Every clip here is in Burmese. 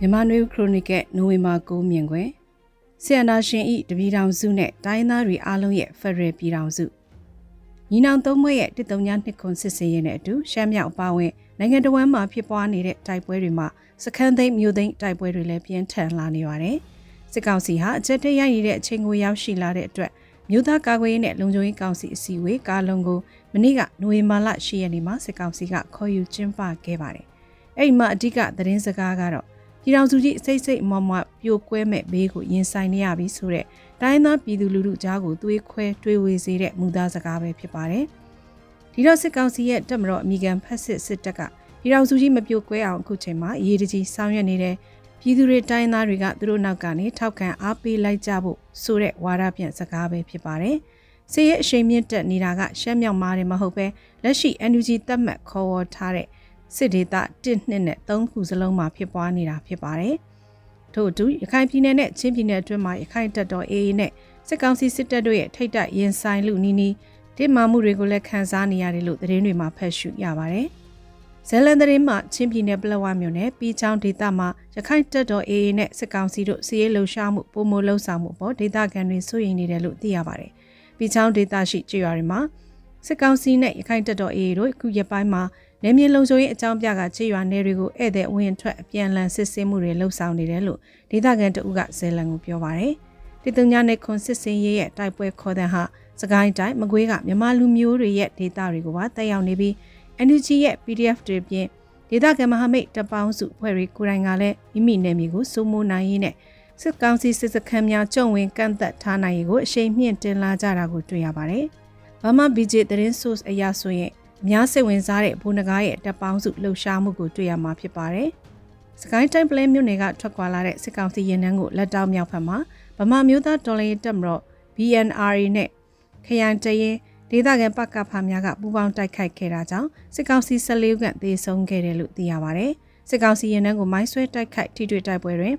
မြန်မာနွေခရိုနီကယ်နိုဝင်ဘာ9မြင်ခွင်ဆီယနာရှင်ဤတပြည်တော်စုနဲ့တိုင်းသားတွေအားလုံးရဲ့ဖက်ဒရယ်ပြည်တော်စုညီနောင်သုံးမွဲ့ရဲ့တစ်တုံညာနှစ်ခွန်စစ်စင်ရဲနဲ့အတူရှမ်းမြောက်အပါဝင်နိုင်ငံတော်ဝန်မှာဖြစ်ပွားနေတဲ့တိုက်ပွဲတွေမှာစခန်းသိမ်းမြို့သိမ်းတိုက်ပွဲတွေလည်းပြင်းထန်လာနေပါတယ်စစ်ကောင်စီဟာအကြက်တရရည်တဲ့အချိန်ကိုရောက်ရှိလာတဲ့အတွက်မြို့သားကာကွယ်ရေးနဲ့လုံခြုံရေးကောင်စီအစည်းအဝေးကားလုံးကိုမနေ့ကနိုဝင်ဘာလ10ရက်နေ့မှာစစ်ကောင်စီကခေါ်ယူကျင်းပခဲ့ပါတယ်အဲ့ဒီမှာအဓိကသတင်းစကားကတော့ ပြည်တော်စုကြီးစိတ်စိတ်မွမွပြိုကွဲမဲ့ဘေးကိုရင်ဆိုင်နေရပြီဆိုတဲ့တိုင်းသားပြည်သူလူထုကြားကိုသွေးခွဲတွေးဝေစေတဲ့မူသားစကားပဲဖြစ်ပါတယ်။ဒီတော့စစ်ကောင်စီရဲ့တက်မတော်အမိကန်ဖက်စစ်စစ်တပ်ကပြည်တော်စုကြီးမပြိုကွဲအောင်အခုချိန်မှာအရေးတကြီးဆောင်ရွက်နေတဲ့ပြည်သူတွေတိုင်းသားတွေကသူတို့နောက်ကနေထောက်ခံအားပေးလိုက်ကြဖို့ဆိုတဲ့ဝါဒပြန်စကားပဲဖြစ်ပါတယ်။စစ်ရဲ့အရှိန်မြင့်တက်နေတာကရှမ်းမြောက်မားတယ်မဟုတ်ပဲလက်ရှိ NUG တက်မှတ်ခေါ်ဝေါ်ထားတဲ့ စစ်ဒေသ1နှစ်နဲ့3ခုစလုံးမှာဖြစ်ပွားနေတာဖြစ်ပါတယ်။ထို့အတူရခိုင်ပြည်နယ်နဲ့ချင်းပြည်နယ်အတွင်းမှာရခိုင်တပ်တော် AA နဲ့စစ်ကောင်စီစစ်တပ်တို့ရဲ့ထိတ်တိုက်ရင်ဆိုင်လူနီးနီးတင်မာမှုတွေကိုလည်းခန်းစားနေရတယ်လို့သတင်းတွေမှာဖတ်ရှုရပါတယ်။ဇလန်သတင်းမှာချင်းပြည်နယ်ပလက်ဝမြို့နယ်ပြည်ချောင်းဒေသမှာရခိုင်တပ်တော် AA နဲ့စစ်ကောင်စီတို့စီးရဲလှုပ်ရှားမှုပုံမလှုပ်ဆောင်မှုပေါ်ဒေသခံတွေစိုးရိမ်နေတယ်လို့သိရပါတယ်။ပြည်ချောင်းဒေသရှိကြေးရွာတွေမှာစစ်ကောင်စီနဲ့ရခိုင်တပ်တော် AA တို့အခုရက်ပိုင်းမှာ နေမြေလုံခြုံရေးအကြောင်းပြကခြေရွာနယ်တွေကိုဧည့်သည်ဝင်ထွက်အပြန်လန်စစ်ဆေးမှုတွေလှုပ်ဆောင်နေတယ်လို့ဒေသခံတအုပ်ကဇဲလန်ကိုပြောပါရယ်တိတုံညာနဲ့ခွန်စစ်စင်ရေးရဲ့တိုက်ပွဲခေါ်တဲ့ဟာစကိုင်းတိုင်းမကွေးကမြန်မာလူမျိုးတွေရဲ့ဒေသတွေကိုပါတက်ရောက်နေပြီး NUG ရဲ့ PDF တွေပြင်ဒေသခံမဟာမိတ်တပ်ပေါင်းစုဖွဲ့တွေကိုယ်တိုင်ကလည်းမိမိနယ်မြေကိုစိုးမိုးနိုင်ရင်းနဲ့စစ်ကောင်စီစစ်စခန်းများကြုံဝင်ကန့်သက်ထားနိုင်ရေးကိုအရှိန်မြင့်တင်လာကြတာကိုတွေ့ရပါတယ်။ဘာမှ BJ သတင်း source အရဆိုရင် အများစိတ်ဝင်စားတဲ့ဘိုးနဂါရဲ့တပ်ပေါင်းစုလှုပ်ရှားမှုကိုတွေ့ရမှာဖြစ်ပါတယ်။စကိုင်းတိုင်းပလဲမြို့နယ်ကထွက်ခွာလာတဲ့စစ်ကောင်စီရင်နှန်းကိုလက်တောက်မြောက်ဖက်မှာဗမာမျိုးသားတော်လှန်ရေးတပ်မတော် BNRA နဲ့ခရိုင်တရင်ဒေသခံပကဖာများကပူးပေါင်းတိုက်ခိုက်ခဲ့တာကြောင့်စစ်ကောင်စီ14ဦးခန့်သေဆုံးခဲ့တယ်လို့သိရပါတယ်။စစ်ကောင်စီရင်နှန်းကိုမိုင်းဆွဲတိုက်ခိုက်ထိတွေ့တိုက်ပွဲတွင်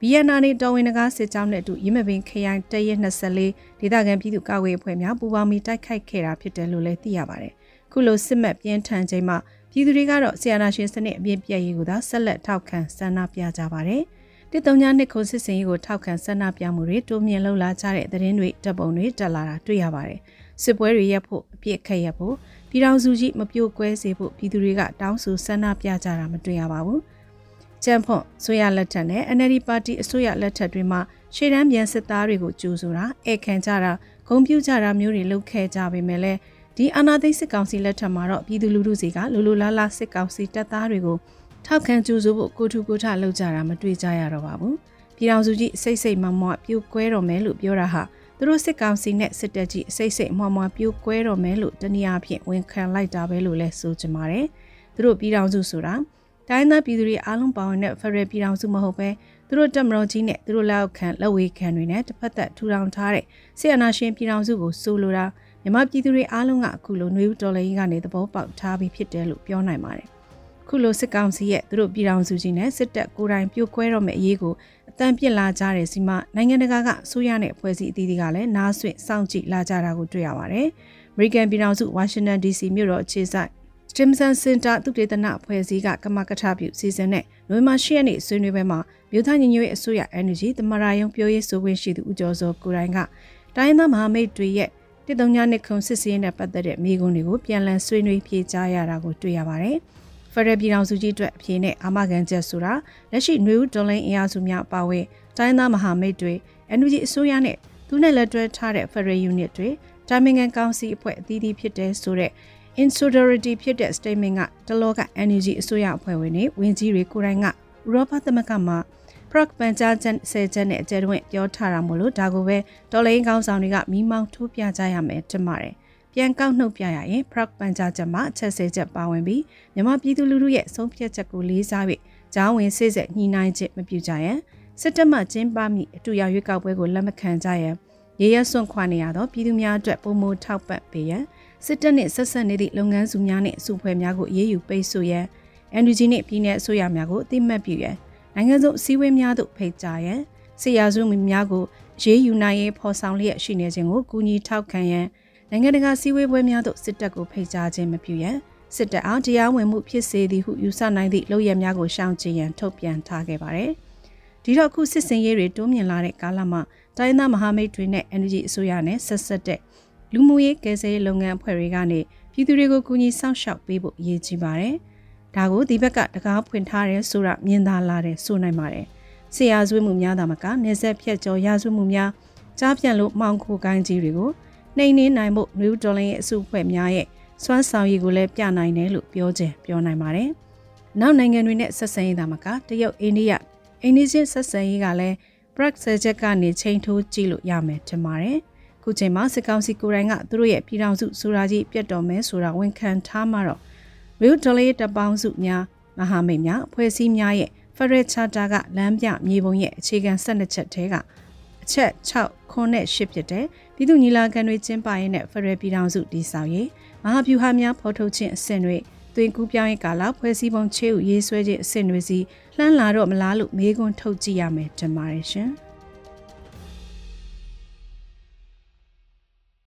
BNR နဲ့တော်ဝင်နဂါစစ်ကြောင်းနဲ့အတူရင်းမပင်ခရိုင်တရက်24ဒေသခံပြည်သူ့ကာကွယ်ရေးအဖွဲ့များပူးပေါင်းပြီးတိုက်ခိုက်ခဲ့တာဖြစ်တယ်လို့လည်းသိရပါတယ် ခုလိုစစ်မှတ်ပြင်းထန်ချိန်မှာပြည်သူတွေကတော့ဆီယနာရှင်စနစ်အပြည့်ပြည့်ရေးကိုသာဆက်လက်ထောက်ခံဆန္ဒပြကြပါတယ်။တစ်တုံညာနှစ်ခုစစ်စင်ရေးကိုထောက်ခံဆန္ဒပြမှုတွေတိုးမြင့်လှုပ်လာကြတဲ့သတင်းတွေတပ်ပုံတွေတက်လာတာတွေ့ရပါတယ်။စစ်ပွဲတွေရပ်ဖို့အပြစ်ခက်ရပ်ဖို့ပြည်ထောင်စုကြီးမပြိုကွဲစေဖို့ပြည်သူတွေကတောင်းဆိုဆန္ဒပြကြတာမတွေ့ရပါဘူး။ကျန်းဖွန်ဆိုရလက်ထက်နဲ့ NLD ပါတီအစိုးရလက်ထက်တွေမှာရှေ့တန်းပြန်စစ်သားတွေကိုကြိုးဆိုတာဧခံကြတာဂုံပြူကြတာမျိုးတွေလုပ်ခဲ့ကြပေမဲ့လည်း ဒီအာဏာသိမ်းစစ်ကောင်စီလက်ထက်မှာတော့ပြည်သူလူထုစီကလူလူလားလားစစ်ကောင်စီတပ်သားတွေကိုထောက်ခံကြိုးစိုးဖို့ကိုထုကိုထလှုပ်ကြတာမတွေ့ကြရတော့ပါဘူးပြည်တော်စုကြီးစိတ်စိတ်မမွပြိုကွဲတော်မယ်လို့ပြောတာဟာသူတို့စစ်ကောင်စီနဲ့စစ်တပ်ကြီးစိတ်စိတ်မမွပြိုကွဲတော်မယ်လို့တနည်းအားဖြင့်ဝန်ခံလိုက်တာပဲလို့လဲဆိုကြပါတယ်သူတို့ပြည်တော်စုဆိုတာတိုင်းသားပြည်သူတွေအားလုံးပါဝင်တဲ့ဖရယ်ပြည်တော်စုမဟုတ်ပဲသူတို့တက်မတော်ကြီးနဲ့သူတို့လက်အောက်ခံလက်ဝေးခံတွေနဲ့တစ်ဖက်သက်ထူထောင်ထားတဲ့ဆီယနာရှင်ပြည်တော်စုကိုဆိုလိုတာ မြန်မာပြည်သူတွေအားလုံးကအခုလိုຫນွေဦးတော်လိုင်းကနေသဘောပေါက်ထားပြီးဖြစ်တယ်လို့ပြောနိုင်ပါတယ်။ခုလိုစစ်ကောင်စီရဲ့သူတို့ပြည်ထောင်စုကြီးနဲ့စစ်တပ်ကိုယ်တိုင်ပြိုကွဲတော့မယ့်အရေးကိုအတန်ပြစ်လာကြတဲ့စီမနိုင်ငံတကာကအစိုးရနဲ့အဖွဲ့အစည်းအသီးသီးကလည်းနားဆွင့်စောင့်ကြည့်လာကြတာကိုတွေ့ရပါတယ်။ American ပြည်ထောင်စု Washington DC မြို့တော်အခြေစိုက် Stimson Center သုတေသနအဖွဲ့အစည်းကကမကထပြုစီစဉ်တဲ့နိုဝင်ဘာ10ရက်နေ့ဆွေးနွေးပွဲမှာမြို့သားညီညွတ်ရေးအစိုးရ Energy သမရာယုံပြောရေးဆိုခွင့်ရှိသူဦးကျော်စောကိုရိုင်းကတိုင်းသားမဟာမိတ်တွေရဲ့ တစ်တုံညနှစ်ခုစစ်စင်းနဲ့ပတ်သက်တဲ့မိကွန်းတွေကိုပြန်လည်ဆွေးနွေးဖြေကြားရတာကိုတွေ့ရပါတယ်။ဖရယ်ပြည်ထောင်စုကြီးအတွက်အဖြေနဲ့အာမခံချက်ဆိုတာလက်ရှိနွေဦးဒေါ်လိန်အင်အားစုများပါဝင်တိုင်းသားမဟာမိတ်တွေ NUG အစိုးရနဲ့သူနဲ့လက်တွဲထားတဲ့ Federal Unit တွေတာမင်ငံကောင်စီအဖွဲ့အသီးသီးဖြစ်တဲ့ဆိုတဲ့ insolidarity ဖြစ်တဲ့ statement ကတလောက NUG အစိုးရအဖွဲ့ဝင်တွေဝင်ကြီးတွေကိုယ်တိုင်ကဥရောပသမဂ္ဂမှာ proc ပန်ကြားချက်ဆယ်ချက်နဲ့အကျယ်တွင်ပြောထားတာမို့လို့ဒါကိုပဲတော်လိုင်းကောင်းဆောင်တွေကမိမောင်းထိုးပြကြရမယ်တင်ပါတယ်။ပြန်ကောက်နှုတ်ပြရရင် proc ပန်ကြားချက်မှာအချက်ဆယ်ချက်ပါဝင်ပြီးမြန်မာပြည်သူလူထုရဲ့ဆုံးဖြတ်ချက်ကိုလေးစားပြီးဂျောင်းဝင်စစ်ဆက်ညှိနှိုင်းချက်မပြုကြရန်စစ်တပ်မှကျင်းပမိအတူရောက်ရွေးကောက်ပွဲကိုလက်မခံကြရန်ရေရစွန့်ခွာနေရသောပြည်သူများအတွက်ပုံမထောက်ပံ့ပေးရန်စစ်တပ်နှင့်ဆက်ဆက်နေသည့်လုပ်ငန်းစုများနှင့်စုဖွဲ့များကိုအေးအေးယူပိတ်ဆို့ရန် NUG နှင့်ပြည်내အစိုးရများကိုအသိမှတ်ပြုရန် နိုင်ငံစုအစည်းအဝေးများသို့ဖိတ်ကြားရန်ဆေးရစုများကိုရေးယူနိုင်ရေးဖော်ဆောင်လျက်ရှိနေခြင်းကိုကူညီထောက်ခံရန်နိုင်ငံတကာစည်းဝေးပွဲများသို့စစ်တပ်ကိုဖိတ်ကြားခြင်းမပြုရန်စစ်တပ်အားတရားဝင်မှုဖြစ်စေသည်ဟုယူဆနိုင်သည့်လုပ်ရများကိုရှောင်ကျဉ်ရန်ထုတ်ပြန်ထားခဲ့ပါတယ်။ဒီတော့ခုစစ်စင်ရေးတွေတိုးမြင့်လာတဲ့ကာလမှာတိုင်းသားမဟာမိတ်တွေနဲ့ energy အစိုးရနဲ့ဆက်ဆက်တဲ့လူမှုရေးကယ်ဆယ်ရေးလုပ်ငန်းအဖွဲ့တွေကနေပြည်သူတွေကိုကူညီစောင့်ရှောက်ပေးဖို့အရေးကြီးပါတယ်။ ဒါကိုဒီဘက်ကတကားဖွင့်ထားတယ်ဆိုတာမြင်သာလာတယ်ဆိုနိုင်ပါတယ်။ဆရာဆွေးမှုများသာမကနေဆက်ဖြတ်ကျော်ရဆွေးမှုများကြားပြန့်လို့မှောင်ခိုကိုင်းကြီးတွေကိုနှိမ်နှင်းနိုင်ဖို့ New Dollar ရဲ့အစုအဖွဲ့များရဲ့စွမ်းဆောင်ရည်ကိုလည်းပြနိုင်တယ်လို့ပြောချင်ပြောနိုင်ပါတယ်။နောက်နိုင်ငံတွေနဲ့ဆက်ဆံရေးသာမကတရုတ်အိန္ဒိယအိန္ဒိချင်းဆက်ဆံရေးကလည်း Prague ဆယ်ချက်ကနေချိန်ထိုးကြည့်လို့ရမယ်ထင်ပါတယ်။ခုချိန်မှာစစ်ကောင်စီကိုယ်တိုင်ကသူတို့ရဲ့ပြည်ထောင်စုဆိုတာကြီးပြတ်တော်မဲဆိုတာဝန်ခံထားမှတော့ Real Dollar တပေါင်းစုများမဟာမိတ်များအဖွဲ့အစည်းများရဲ့ Federal Charter ကလမ်းပြမြေပုံရဲ့အခြေခံ12ချက်ထဲကအချက်6ခွန်းနဲ့8ဖြစ်တဲ့ပြည်သူညီလာခံတွေကျင်းပရင်းနဲ့ Federal ပြည်ထောင်စုတည်ဆောက်ရေးမဟာဗျူဟာများဖော်ထုတ်ခြင်းအဆင့်တွေသွင်ကူးပြောင်းရေးကာလဖွဲ့စည်းပုံချေဥရေးဆွဲခြင်းအဆင့်တွေစီလှမ်းလာတော့မလားလို့မေးခွန်းထုတ်ကြည့်ရမယ်တင်ပါတယ်ရှင်။